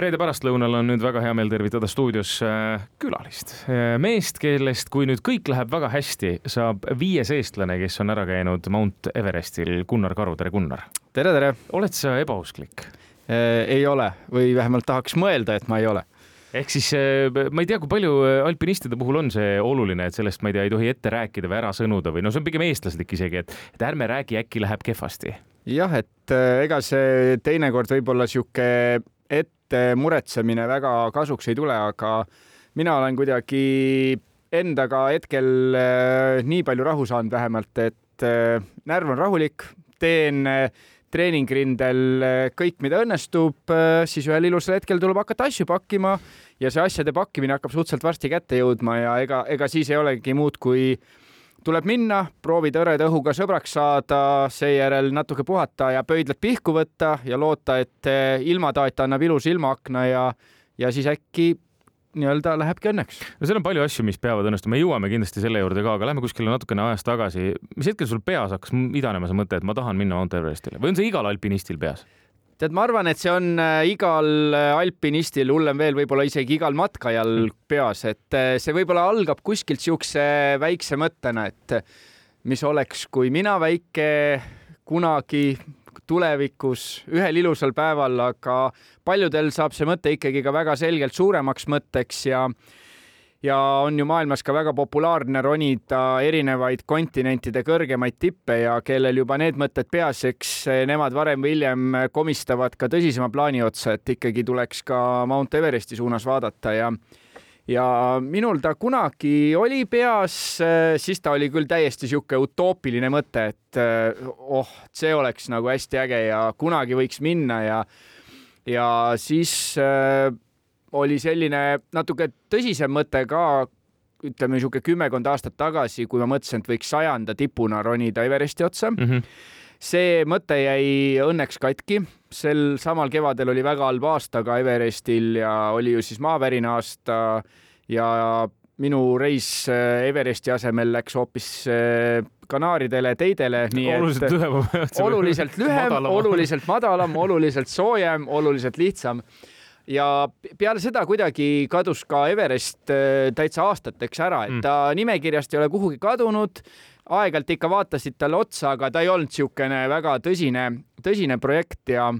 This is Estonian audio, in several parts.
reede pärastlõunal on nüüd väga hea meel tervitada stuudios äh, külalist, äh, meest, kellest, kui nüüd kõik läheb väga hästi, saab viies eestlane, kes on ära käinud Mount Everestil, Gunnar Karu, tere Gunnar! tere, tere! oled sa ebausklik? Äh, ei ole või vähemalt tahaks mõelda, et ma ei ole ehk siis ma ei tea, kui palju alpinistide puhul on see oluline, et sellest, ma ei tea, ei tohi ette rääkida või ära sõnuda või no see on pigem eestlaslik isegi, et, et ärme räägi, äkki läheb kehvasti. jah, et ega see teinekord võib-olla sihuke ette muretsemine väga kasuks ei tule, aga mina olen kuidagi endaga hetkel äh, nii palju rahu saanud vähemalt, et äh, närv on rahulik, teen treeningrindel kõik, mida õnnestub, siis ühel ilusal hetkel tuleb hakata asju pakkima ja see asjade pakkimine hakkab suhteliselt varsti kätte jõudma ja ega, ega siis ei olegi muud kui tuleb minna, proovida hõreda õhuga sõbraks saada, seejärel natuke puhata ja pöidlad pihku võtta ja loota, et eh, ilmataat annab ilusa ilmaakna ja, ja siis äkki nii-öelda lähebki õnneks. no seal on palju asju, mis peavad õnnestuma, me jõuame kindlasti selle juurde ka, aga lähme kuskile natukene ajas tagasi. mis hetkel sul peas hakkas idanema see mõte, et ma tahan minna Mount Everestile või on see igal alpinistil peas? Tead, ma arvan, et see on äh, igal äh, alpinistil, hullem veel, võib-olla isegi igal matkajal mm. peas, et äh, see võib-olla algab kuskilt siukse väikse mõttena, et mis oleks, kui mina väike kunagi tulevikus ühel ilusal päeval, aga paljudel saab see mõte ikkagi ka väga selgelt suuremaks mõtteks ja ja on ju maailmas ka väga populaarne ronida erinevaid kontinentide kõrgemaid tippe ja kellel juba need mõtted peas, eks nemad varem või hiljem komistavad ka tõsisema plaani otsa, et ikkagi tuleks ka Mount Everesti suunas vaadata ja ja minul ta kunagi oli peas, siis ta oli küll täiesti sihuke utoopiline mõte, et oh, see oleks nagu hästi äge ja kunagi võiks minna ja ja siis oli selline natuke tõsisem mõte ka, ütleme niisugune kümmekond aastat tagasi, kui ma mõtlesin, et võiks sajanda tipuna ronida Everesti otsa mm. -hmm. see mõte jäi õnneks katki, sel samal kevadel oli väga halb aasta ka Everestil ja oli ju siis maavärina aasta ja minu reis äh, Everesti asemel läks hoopis äh, Kanaaridele teidele, nii oluliselt et lühem, oluliselt lühem, oluliselt madalam, oluliselt soojem, oluliselt lihtsam ja peale seda kuidagi kadus ka Everest äh, täitsa aastateks ära, et mm. ta nimekirjast ei ole kuhugi kadunud. aeg-ajalt ikka vaatasid talle otsa, aga ta ei olnud niisugune väga tõsine, tõsine projekt ja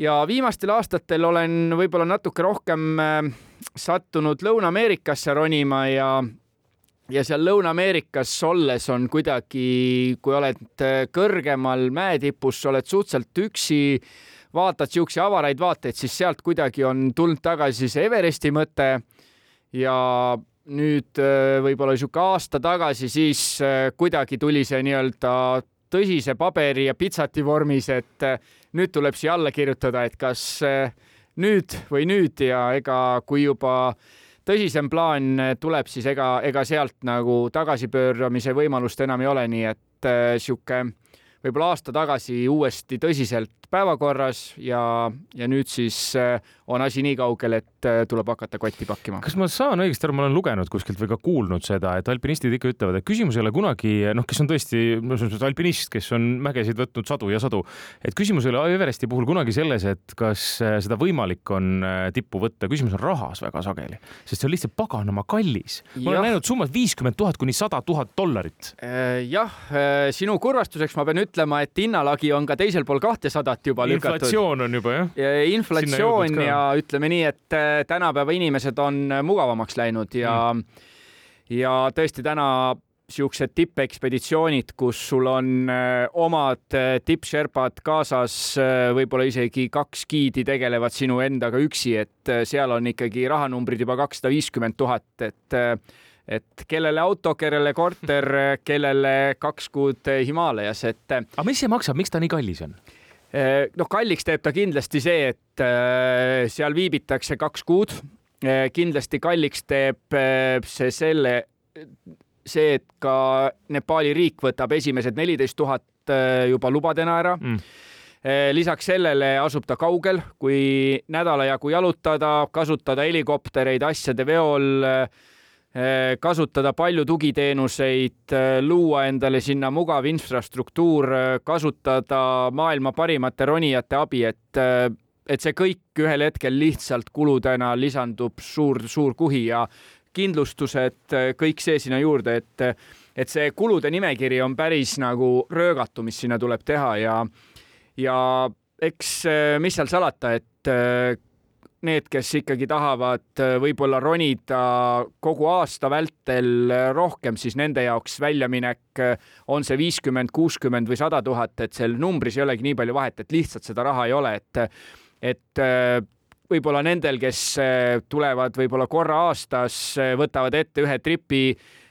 ja viimastel aastatel olen võib-olla natuke rohkem äh, sattunud Lõuna-Ameerikasse ronima ja ja seal Lõuna-Ameerikas olles on kuidagi, kui oled äh, kõrgemal mäetipus, oled suhteliselt üksi vaatad siukseid avaraid vaateid, siis sealt kuidagi on tulnud tagasi see Everesti mõte. Ja nüüd äh, võib-olla sihuke aasta tagasi, siis äh, kuidagi tuli see nii-öelda tõsise paberi ja pitsati vormis, et äh, nüüd tuleb siia alla kirjutada, et kas nüüd või nüüd ja ega kui juba tõsisem plaan tuleb, siis ega, ega sealt nagu tagasipööramise võimalust enam ei ole, nii et sihuke võib-olla aasta tagasi uuesti tõsiselt päevakorras ja, ja nüüd siis äh, on asi nii kaugel, et äh, tuleb hakata kotti pakkima. kas ma saan õigesti aru, ma olen lugenud kuskilt või ka kuulnud seda, et alpinistid ikka ütlevad, et küsimus ei ole kunagi noh, kes on tõesti no, alpinist, kes on mägesid võtnud sadu ja sadu, et küsimus ei ole Everesti puhul kunagi selles, et kas äh, seda võimalik on tippu võtta, küsimus on rahas väga sageli, sest see on lihtsalt paganama kallis. ma olen näinud summas viiskümmend tuhat kuni sada tuhat dollarit. jah, sinu kurvastuseks ma pean ütlema, et hinnalagi on ka teisel pool kahtesadat juba lükatud. inflatsioon on juba jah ja? inflatsioon ja ütleme nii, et äh, tänapäeva inimesed on äh, mugavamaks läinud ja mm. ja tõesti täna siuksed tippekspeditsioonid, kus sul on äh, omad tippšerpad kaasas, võib-olla isegi kaks giidi tegelevad sinu endaga üksi, et seal on ikkagi rahanumbrid juba kakssada viiskümmend tuhat, et et kellele auto, kellele korter, kellele kaks kuud Himaalajas, et. aga mis see maksab, miks ta nii kallis on? Eh, noh, kalliks teeb ta kindlasti see, et eh, seal viibitakse kaks kuud. Eh, kindlasti kalliks teeb see selle, see, et ka Nepaali riik võtab esimesed neliteist tuhat juba lubadena ära mm lisaks sellele asub ta kaugel, kui nädala jagu jalutada, kasutada helikoptereid asjade veol Eh, kasutada palju tugiteenuseid, eh, luua endale sinna mugav infrastruktuur, eh, kasutada maailma parimate ronijate abi, et et see kõik ühel hetkel lihtsalt kuludena lisandub suur-suur kuhi ja kindlustused, kõik see sinna juurde, et, et see kulude nimekiri on päris nagu röögatu, mis sinna tuleb teha ja, ja eks mis seal salata, et need, kes ikkagi tahavad äh, võib-olla ronida kogu aasta vältel äh, rohkem, siis nende jaoks väljaminek äh, on see viiskümmend, kuuskümmend või sada tuhat, et seal numbris ei olegi nii palju vahet, et lihtsalt seda raha ei ole, et, et võib-olla nendel, kes tulevad võib-olla korra aastas, võtavad ette ühe tripi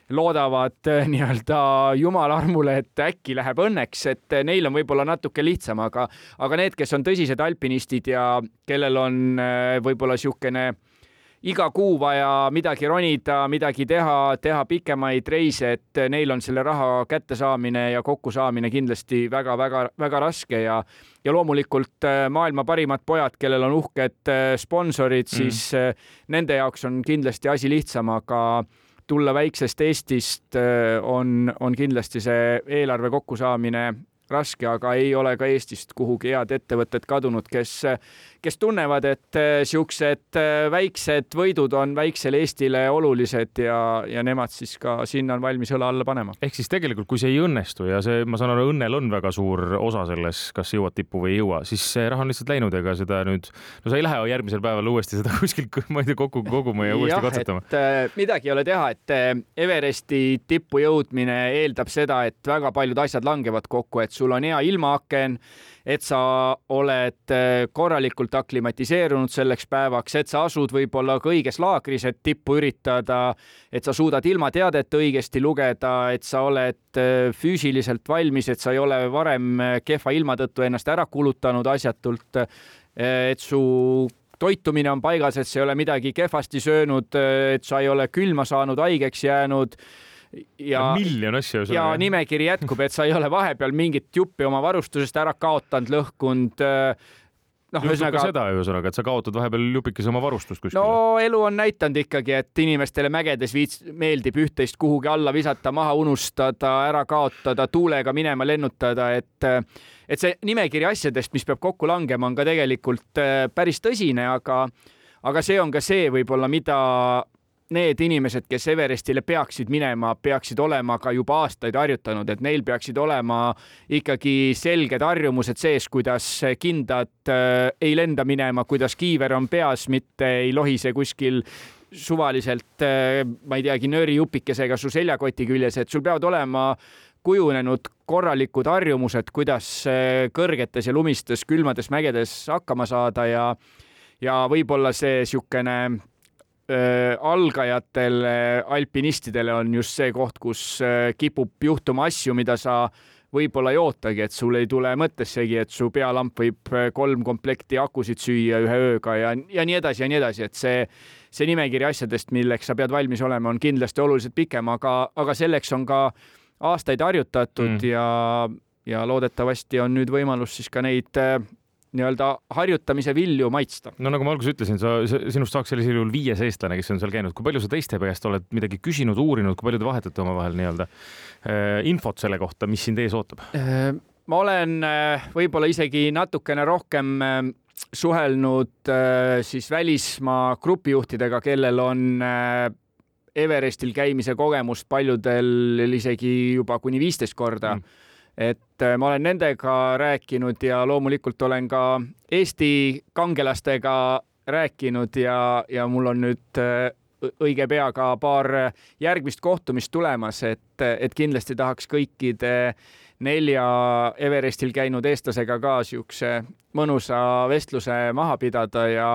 loodavad äh, nii-öelda jumala armule, et äkki läheb õnneks, et äh, neil on võib-olla natuke lihtsam, aga, aga need, kes on tõsised alpinistid ja kellel on äh, võib-olla niisugune iga kuu vaja midagi ronida, midagi teha, teha pikemaid reise, et neil on selle raha kättesaamine ja kokkusaamine kindlasti väga-väga-väga raske ja ja loomulikult maailma parimad pojad, kellel on uhked sponsorid, siis mm. nende jaoks on kindlasti asi lihtsam, aga tulla väiksest Eestist äh, on, on kindlasti see eelarve kokkusaamine raske, aga ei ole ka Eestist kuhugi head ettevõtted kadunud, kes, kes tunnevad, et äh, siuksed äh, väiksed võidud on väiksele Eestile olulised ja, ja nemad siis ka sinna on valmis õla alla panema. ehk siis tegelikult, kui see ei õnnestu ja see, ma saan aru, õnnel on väga suur osa selles, kas jõuad tippu või ei jõua, siis see raha on lihtsalt läinud, ega seda nüüd, no sa ei lähe järgmisel päeval uuesti seda kuskilt, ma ei tea, kokku koguma ja uuesti katsetama. Äh, midagi ei ole teha, et Everesti tippu jõudmine eeldab seda, et väga paljud asjad langevad kokku, et sul on hea ilmaaken, et sa oled äh, korralikult aklimatiseerunud selleks päevaks, et sa asud võib-olla ka õiges laagris, et tippu üritada, et sa suudad ilmateadet õigesti lugeda, et sa oled äh, füüsiliselt valmis, et sa ei ole varem äh, kehva ilma tõttu ennast ära kulutanud asjatult, et su toitumine on paigas, et sa ei ole midagi kehvasti söönud, et sa ei ole külma saanud, haigeks jäänud ja miljon asja. ja nimekiri jätkub, et sa ei ole vahepeal mingit juppi oma varustusest ära kaotanud, lõhkunud äh, noh, ühesõnaga. seda ühesõnaga, et sa kaotad vahepeal jupikese oma varustust kuskile. no elu on näidanud ikkagi, et inimestele mägedes viits-, meeldib üht-teist kuhugi alla visata, maha unustada, ära kaotada, tuulega minema lennutada, et et see nimekiri asjadest, mis peab kokku langema, on ka tegelikult äh, päris tõsine, aga aga see on ka see võib-olla, mida need inimesed, kes Everestile peaksid minema, peaksid olema ka juba aastaid harjutanud, et neil peaksid olema ikkagi selged harjumused sees, kuidas kindad äh, ei lenda minema, kuidas kiiver on peas, mitte ei lohise kuskil suvaliselt äh,, ma ei teagi, nöörijupikesega su seljakoti küljes, et sul peavad olema kujunenud korralikud harjumused, kuidas äh, kõrgetes ja lumistes külmades mägedes hakkama saada ja ja võib-olla see niisugune äh, algajatele alpinistidele on just see koht, kus äh, kipub juhtuma asju, mida sa võib-olla ei ootagi, et sul ei tule mõttessegi, et su pealamp võib äh, kolm komplekti akusid süüa ühe ööga ja, ja nii edasi ja nii edasi, et see, see nimekiri asjadest, milleks sa pead valmis olema, on kindlasti oluliselt pikem, aga, aga selleks on ka aastaid harjutatud mm. ja, ja loodetavasti on nüüd võimalus siis ka neid nii-öelda harjutamise vilju maitsta. no nagu ma alguses ütlesin, sa, sinust saaks sellisel juhul viies eestlane, kes on seal käinud. kui palju sa teiste käest oled midagi küsinud, uurinud, kui palju te vahetate omavahel nii-öelda äh, infot selle kohta, mis sind ees ootab? Äh, ma olen äh, võib-olla isegi natukene rohkem suhelnud siis välismaa grupijuhtidega, kellel on Everestil käimise kogemust paljudel isegi juba kuni viisteist korda mm et äh, ma olen nendega rääkinud ja loomulikult olen ka Eesti kangelastega rääkinud ja, ja mul on nüüd äh, õige pea ka paar järgmist kohtumist tulemas, et, et kindlasti tahaks kõikide nelja Everestil käinud eestlasega ka siukse mõnusa vestluse maha pidada ja,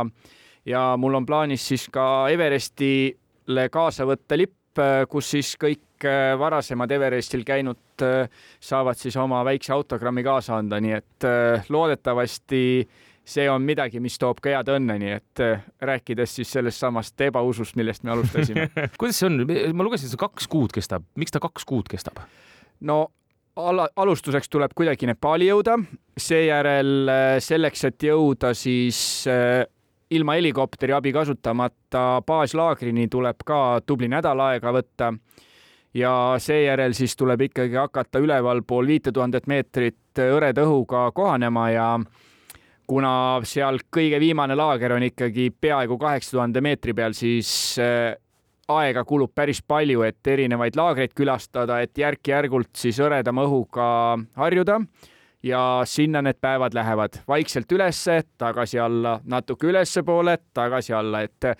ja mul on plaanis siis ka Everestile kaasa võtta lipp, kus siis kõik kõik äh, varasemad Everestil käinud äh, saavad siis oma väikse autogrammi kaasa anda, nii et äh, loodetavasti see on midagi, mis toob ka head õnne, nii et rääkides siis sellest samast ebausust, millest me alustasime. Kuidas see on, ma lugesin, see kaks kuud kestab, miks ta kaks kuud kestab? no ala, alustuseks tuleb kuidagi Nepaali jõuda, seejärel selleks, et jõuda siis ilma helikopteri abi kasutamata baaslaagrini, tuleb ka tubli nädal aega võtta ja seejärel siis tuleb ikkagi hakata ülevalpool viite tuhandet meetrit hõreda õhuga kohanema ja kuna seal kõige viimane laager on ikkagi peaaegu kaheksa tuhande meetri peal, siis aega kulub päris palju, et erinevaid laagreid külastada, et järk-järgult siis hõredama õhuga harjuda. Ja sinna need päevad lähevad. Vaikselt ülesse, tagasi alla, natuke ülespoole, tagasi alla, et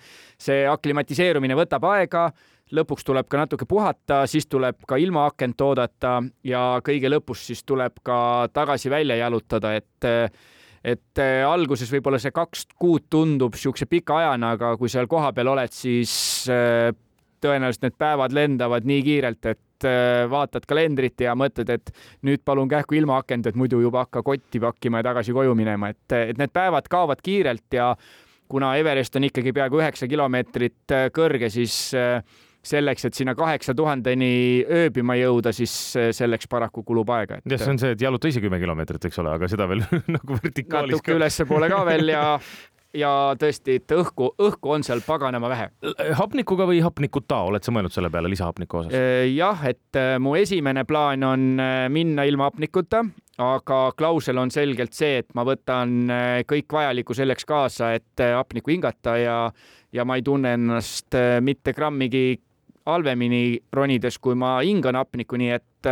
see aklimatiseerumine võtab aega, lõpuks tuleb ka natuke puhata, siis tuleb ka ilmaakent oodata ja kõige lõpus siis tuleb ka tagasi välja jalutada, et et alguses võib-olla see kaks kuud tundub niisuguse pika ajana, aga kui seal kohapeal oled, siis tõenäoliselt need päevad lendavad nii kiirelt, et äh, vaatad kalendrit ja mõtled, et nüüd palun kähku ilmaakent, et muidu juba hakka kotti pakkima ja tagasi koju minema, et, et need päevad kaovad kiirelt ja kuna Everest on ikkagi peaaegu üheksa kilomeetrit äh, kõrge, siis äh, selleks, et sinna kaheksa tuhandeni ööbima jõuda, siis selleks paraku kulub aega et.... jah, see on see, et jaluta ise kümme kilomeetrit, eks ole, aga seda veel nagu vertikaalis. natuke ülespoole ka veel ja ja tõesti, et õhku, õhku on seal paganama vähe. hapnikuga või hapnikuta, oled sa mõelnud selle peale lisahapniku osas? Äh, jah, et äh, mu esimene plaan on minna ilma hapnikuta, aga klausel on selgelt see, et ma võtan kõik vajalikku selleks kaasa, et hapnikku hingata ja, ja ma ei tunne ennast mitte grammigi halvemini ronides, kui ma hingan hapnikku, nii et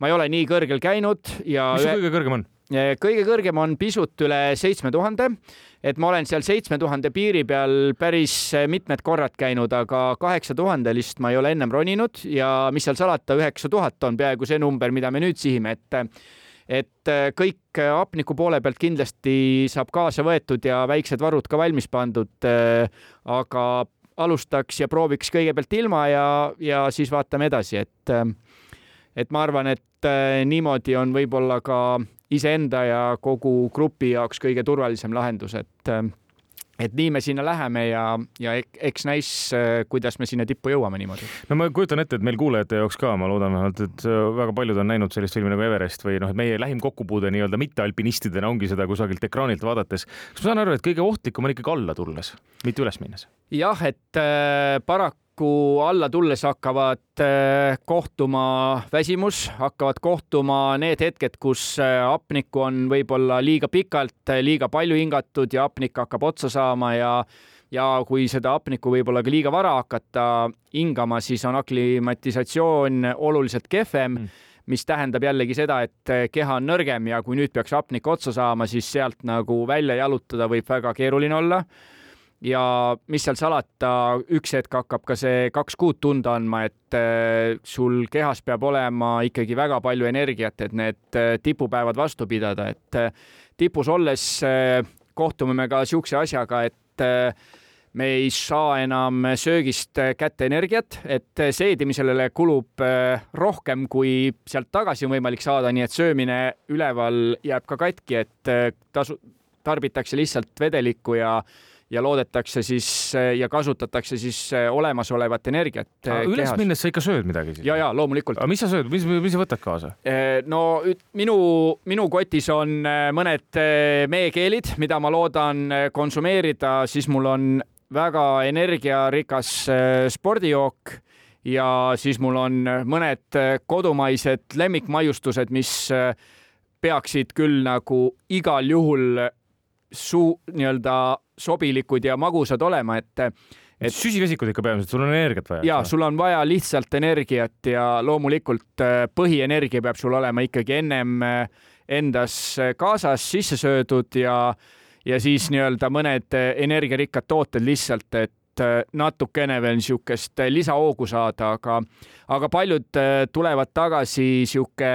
ma ei ole nii kõrgel käinud ja. mis su kõige kõrgem on? kõige kõrgem on pisut üle seitsme tuhande, et ma olen seal seitsme tuhande piiri peal päris mitmed korrad käinud, aga kaheksa tuhandelist ma ei ole ennem roninud ja mis seal salata, üheksa tuhat on peaaegu see number, mida me nüüd sihime, et et kõik hapniku poole pealt kindlasti saab kaasa võetud ja väiksed varud ka valmis pandud. aga alustaks ja prooviks kõigepealt ilma ja, ja siis vaatame edasi, et et ma arvan, et niimoodi on võib-olla ka iseenda ja kogu grupi jaoks kõige turvalisem lahendus, et et nii me sinna läheme ja, ja eks näis, kuidas me sinna tippu jõuame niimoodi. no ma kujutan ette, et meil kuulajate jaoks ka, ma loodan vähemalt, et väga paljud on näinud sellist filmi nagu Everest või noh, et meie lähim kokkupuude nii-öelda mittealpinistidena ongi seda kusagilt ekraanilt vaadates. kas ma saan aru, et kõige ohtlikum on ikkagi alla tulles, mitte üles minnes? jah, et äh, paraku paraku alla tulles hakkavad äh, kohtuma väsimus, hakkavad kohtuma need hetked, kus äh, hapnikku on võib-olla liiga pikalt, äh, liiga palju hingatud ja hapnik hakkab otsa saama ja ja kui seda hapnikku võib-olla ka liiga vara hakata hingama, siis on aklimatisatsioon oluliselt kehvem mm. mis tähendab jällegi seda, et keha on nõrgem ja kui nüüd peaks hapnik otsa saama, siis sealt nagu välja jalutada võib väga keeruline olla ja mis seal salata, üks hetk hakkab ka see kaks kuud tunda andma, et äh, sul kehas peab olema ikkagi väga palju energiat, et need äh, tipupäevad vastu pidada, et äh, tipus olles kohtume me ka niisuguse asjaga, et me ei saa enam söögist kätte energiat, et seedimisele kulub rohkem, kui sealt tagasi on võimalik saada, nii et söömine üleval jääb ka katki, et tasu, tarbitakse lihtsalt vedelikku ja ja loodetakse siis ja kasutatakse siis äh, olemasolevat energiat. Äh, üles minnes sa ikka sööd midagi siis? ja, ja loomulikult. aga mis sa sööd, mis, mis sa võtad kaasa? Äh, no minu, minu kotis on mõned meekeelid, mida ma loodan konsumeerida, siis mul on väga energiarikas spordijook ja siis mul on mõned kodumaised lemmikmaiustused, mis peaksid küll nagu igal juhul suu nii-öelda sobilikud ja magusad olema, et et süsivesikud ikka peamiselt, sul on energiat vaja. ja sul on vaja lihtsalt energiat ja loomulikult äh, põhienergia peab sul olema ikkagi ennem äh, endas kaasas sisse söödud ja, ja siis nii-öelda mõned äh, energiarikkad tooted lihtsalt, et natukene veel niisugust lisahoogu saada, aga, aga paljud tulevad tagasi sihuke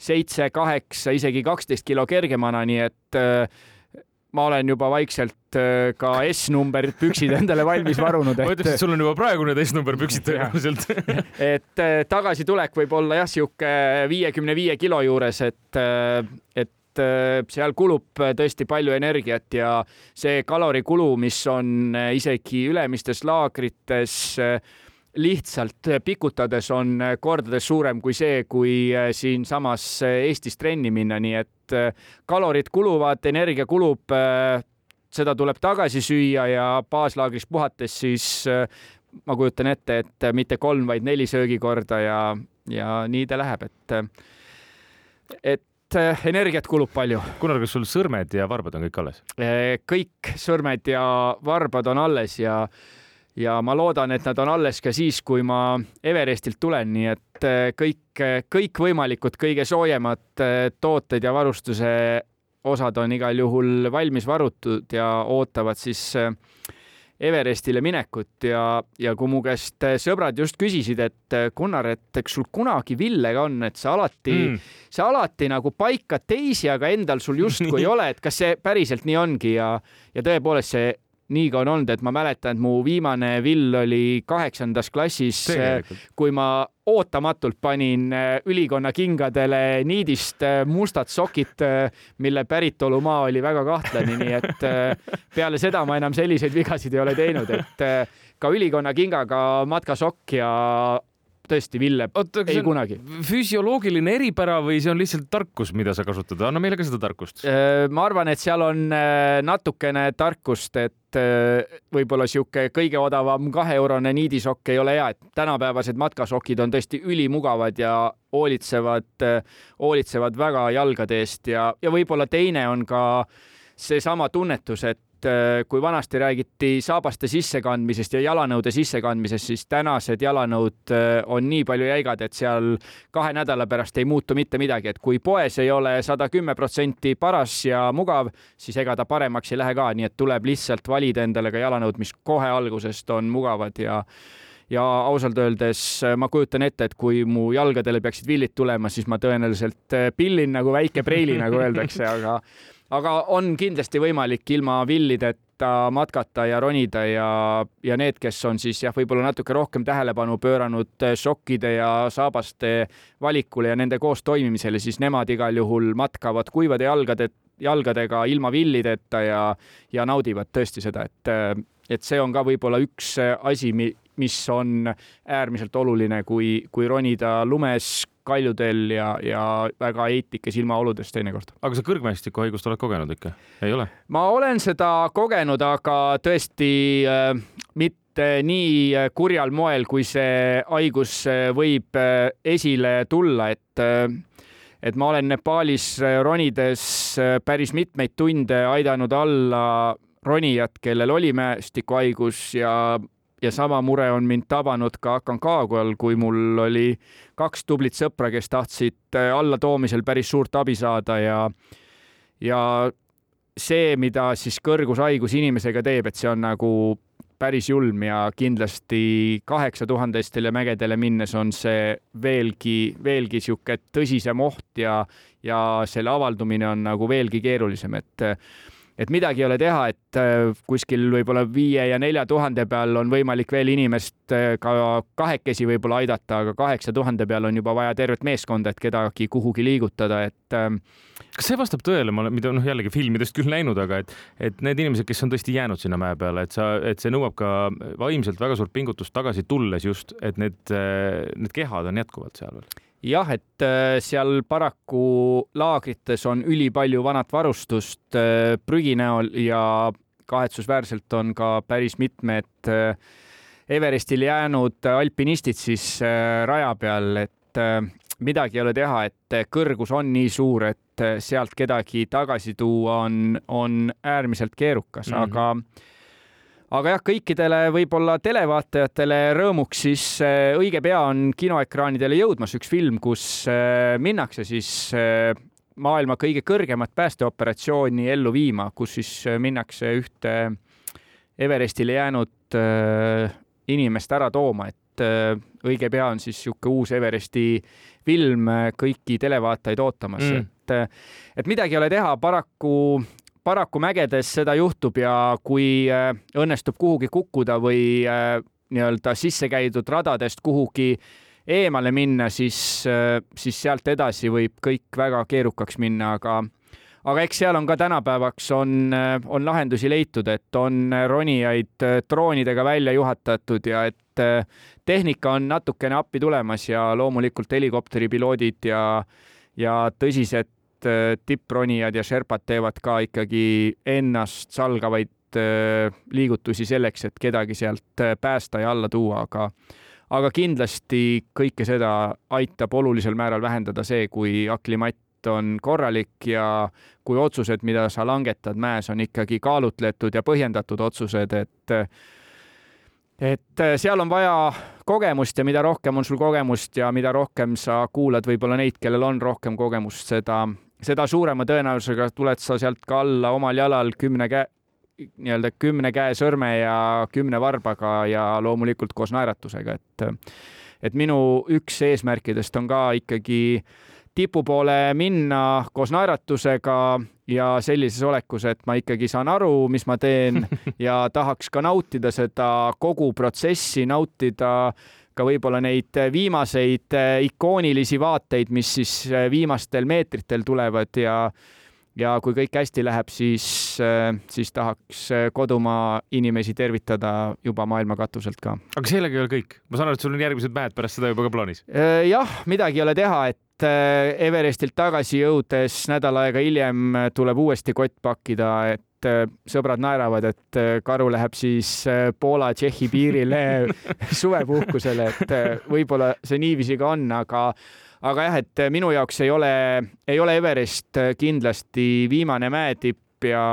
seitse, kaheksa, isegi kaksteist kilo kergemana, nii et ma olen juba vaikselt äh, ka S-number püksid endale valmis varunud. ma ütleks, et sul on juba praegu need S-number püksid tõenäoliselt et äh, tagasitulek võib olla jah, sihuke viiekümne viie kilo juures, et, äh, et seal kulub tõesti palju energiat ja see kalorikulu, mis on isegi ülemistes laagrites lihtsalt pikutades on kordades suurem kui see, kui siinsamas Eestis trenni minna, nii et et äh, kalorid kuluvad, energia kulub, äh, seda tuleb tagasi süüa ja baaslaagris puhates siis äh, ma kujutan ette, et mitte kolm, vaid neli söögikorda ja, ja nii ta läheb, et, et energiat kulub palju. Gunnar, kas sul sõrmed ja varbad on kõik alles? kõik sõrmed ja varbad on alles ja ja ma loodan, et nad on alles ka siis, kui ma Everestilt tulen, nii et kõik, kõikvõimalikud kõige soojemad tooted ja varustuse osad on igal juhul valmis varutud ja ootavad siis Everestile minekut ja, ja kui mu käest sõbrad just küsisid, et Gunnar, et eks sul kunagi villega on, et sa alati mm., sa alati nagu paikad teisi, aga endal sul justkui ei ole, et kas see päriselt nii ongi ja, ja tõepoolest see nii ka on olnud, et ma mäletan, et mu viimane vill oli kaheksandas klassis, kui ma ootamatult panin äh, ülikonna kingadele niidist äh, mustad sokid, mille päritolumaa oli väga kahtlane, nii et peale seda ma enam selliseid vigasid ei ole teinud, et ka ülikonna kingaga matkasokk ja tõesti, Ville, ei kunagi. füsioloogiline eripära või see on lihtsalt tarkus, mida sa kasutad, anna meile ka seda tarkust. Äh, ma arvan, et seal on äh, natukene tarkust, et äh, võib-olla sihuke kõige odavam kaheeurone niidisokk ei ole hea, et tänapäevased matkasokid on tõesti ülimugavad ja hoolitsevad, hoolitsevad väga jalgade eest ja, ja võib-olla teine on ka seesama tunnetus, et kui vanasti räägiti saabaste sissekandmisest ja jalanõude sissekandmisest, siis tänased jalanõud äh, on nii palju jäigad, et seal kahe nädala pärast ei muutu mitte midagi, et kui poes ei ole sada kümme protsenti paras ja mugav, siis ega ta paremaks ei lähe ka, nii et tuleb lihtsalt valida endale ka jalanõud, mis kohe algusest on mugavad ja ja ausalt öeldes äh, ma kujutan ette, et kui mu jalgadele peaksid villid tulema, siis ma tõenäoliselt pillin nagu väike preili, nagu öeldakse, aga aga on kindlasti võimalik ilma villideta matkata ja ronida ja, ja need, kes on siis jah, võib-olla natuke rohkem tähelepanu pööranud šokkide ja saabaste valikule ja nende koos toimimisele, siis nemad igal juhul matkavad kuivade jalgade, jalgadega ilma villideta ja, ja naudivad tõesti seda, et, et see on ka võib-olla üks asi, mis on äärmiselt oluline, kui, kui ronida lumes kaljudel ja, ja väga heitlikes ilmaoludes teinekord. aga sa kõrgmäestikuhaigust oled kogenud ikka, ei ole? ma olen seda kogenud, aga tõesti äh, mitte nii kurjal moel, kui see haigus äh, võib äh, esile tulla, et äh, et ma olen Nepaalis ronides päris mitmeid tunde aidanud alla ronijat, kellel oli mäestikuhaigus ja ja sama mure on mind tabanud ka Akankagual, kui mul oli kaks tublit sõpra, kes tahtsid äh, allatoomisel päris suurt abi saada ja, ja see, mida siis kõrgushaigus inimesega teeb, et see on nagu päris julm ja kindlasti kaheksa tuhandestele mägedele minnes on see veelgi, veelgi sihuke tõsisem oht ja, ja selle avaldumine on nagu veelgi keerulisem, et et midagi ei ole teha, et äh, kuskil võib-olla viie ja nelja tuhande peal on võimalik veel inimest äh, ka kahekesi võib-olla aidata, aga kaheksa tuhande peal on juba vaja tervet meeskonda, et kedagi kuhugi liigutada, et. Ähm, kas see vastab tõele, ma olen, mida noh, jällegi filmidest küll näinud, aga et, et need inimesed, kes on tõesti jäänud sinna mäe peale, et sa, et see nõuab ka vaimselt väga suurt pingutust tagasi tulles just, et need, äh, need kehad on jätkuvalt seal veel jah, et äh, seal paraku laagrites on ülipalju vanat varustust äh, prügi näol ja kahetsusväärselt on ka päris mitmed äh, Everestil jäänud alpinistid siis raja peal, et midagi ei ole teha, et kõrgus on nii suur, et sealt kedagi tagasi tuua on, on äärmiselt keerukas mm, -hmm. aga aga jah, kõikidele võib-olla televaatajatele rõõmuks siis äh, õige pea on kinoekraanidele jõudmas üks film, kus äh, minnakse siis äh, maailma kõige kõrgemat päästeoperatsiooni ellu viima, kus siis minnakse ühte Everestile jäänud inimest ära tooma, et õige pea on siis niisugune uus Everesti film kõiki televaatajaid ootamas mm., et, et midagi ei ole teha, paraku paraku mägedes seda juhtub ja kui äh, õnnestub kuhugi kukkuda või äh, nii-öelda sisse käidud radadest kuhugi eemale minna, siis, äh, siis sealt edasi võib kõik väga keerukaks minna, aga aga eks seal on ka tänapäevaks on, on lahendusi leitud, et on ronijaid droonidega välja juhatatud ja et tehnika on natukene appi tulemas ja loomulikult helikopteripiloodid ja, ja tõsised Äh, tippronijad ja Sherpad teevad ka ikkagi ennast salgavaid äh, liigutusi selleks, et kedagi sealt äh, päästa ja alla tuua, aga aga kindlasti kõike seda aitab olulisel määral vähendada see, kui aklimatt on korralik ja kui otsused, mida sa langetad mäes, on ikkagi kaalutletud ja põhjendatud otsused, et et seal on vaja kogemust ja mida rohkem on sul kogemust ja mida rohkem sa kuulad võib-olla neid, kellel on rohkem kogemust, seda, seda suurema tõenäosusega tuled sa sealt ka alla omal jalal kümne käe, nii-öelda kümne käe sõrme ja kümne varbaga ja loomulikult koos naeratusega, et et minu üks eesmärkidest on ka ikkagi tipu poole minna koos naeratusega ja sellises olekus, et ma ikkagi saan aru, mis ma teen ja tahaks ka nautida seda kogu protsessi, nautida ka võib-olla neid viimaseid ikoonilisi vaateid, mis siis viimastel meetritel tulevad ja ja kui kõik hästi läheb, siis, siis tahaks kodumaa inimesi tervitada juba maailma katuselt ka. aga sellega ei ole kõik, ma saan aru, et sul on järgmised mäed pärast seda juba ka plaanis? jah, midagi ei ole teha, et äh, Everestilt tagasi jõudes nädal aega hiljem tuleb uuesti kott pakkida, et äh, sõbrad naeravad, et äh, karu läheb siis Poola-Tšehhi piirile suvepuhkusele, et võib-olla see niiviisi ka on, aga aga jah, et minu jaoks ei ole, ei ole Everest kindlasti viimane mäetipp ja,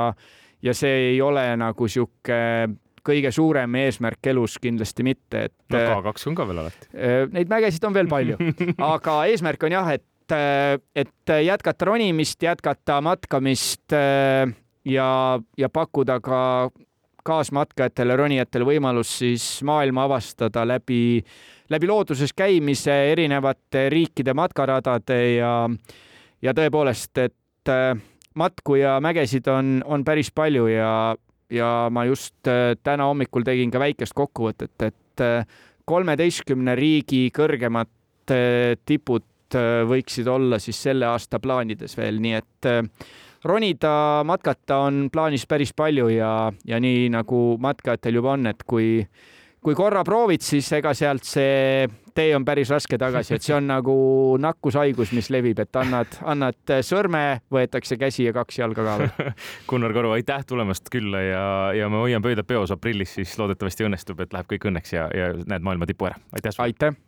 ja see ei ole nagu sihuke kõige suurem eesmärk elus kindlasti mitte, et. no K2 on ka veel alati. Äh, neid mägesid on veel palju, aga eesmärk on jah, et, et jätkata ronimist, jätkata matkamist äh, ja, ja pakkuda ka kaasmatkajatele, ronijatele võimalus siis maailma avastada läbi läbi looduses käimise, erinevate riikide matkaradade ja, ja tõepoolest, et äh, matku ja mägesid on, on päris palju ja, ja ma just äh, täna hommikul tegin ka väikest kokkuvõtet, et äh, kolmeteistkümne riigi kõrgemad tipud võiksid olla siis selle aasta plaanides veel, nii et ronida, matkata on plaanis päris palju ja, ja nii nagu matkajatel juba on, et kui kui korra proovid, siis ega sealt see tee on päris raske tagasi, et see on nagu nakkushaigus, mis levib, et annad, annad sõrme, võetakse käsi ja kaks jalga ka veel. Gunnar Karu, aitäh tulemast külla ja, ja ma hoian pöidlad peos aprillis, siis loodetavasti õnnestub, et läheb kõik õnneks ja, ja näed maailma tipu ära. aitäh sulle. aitäh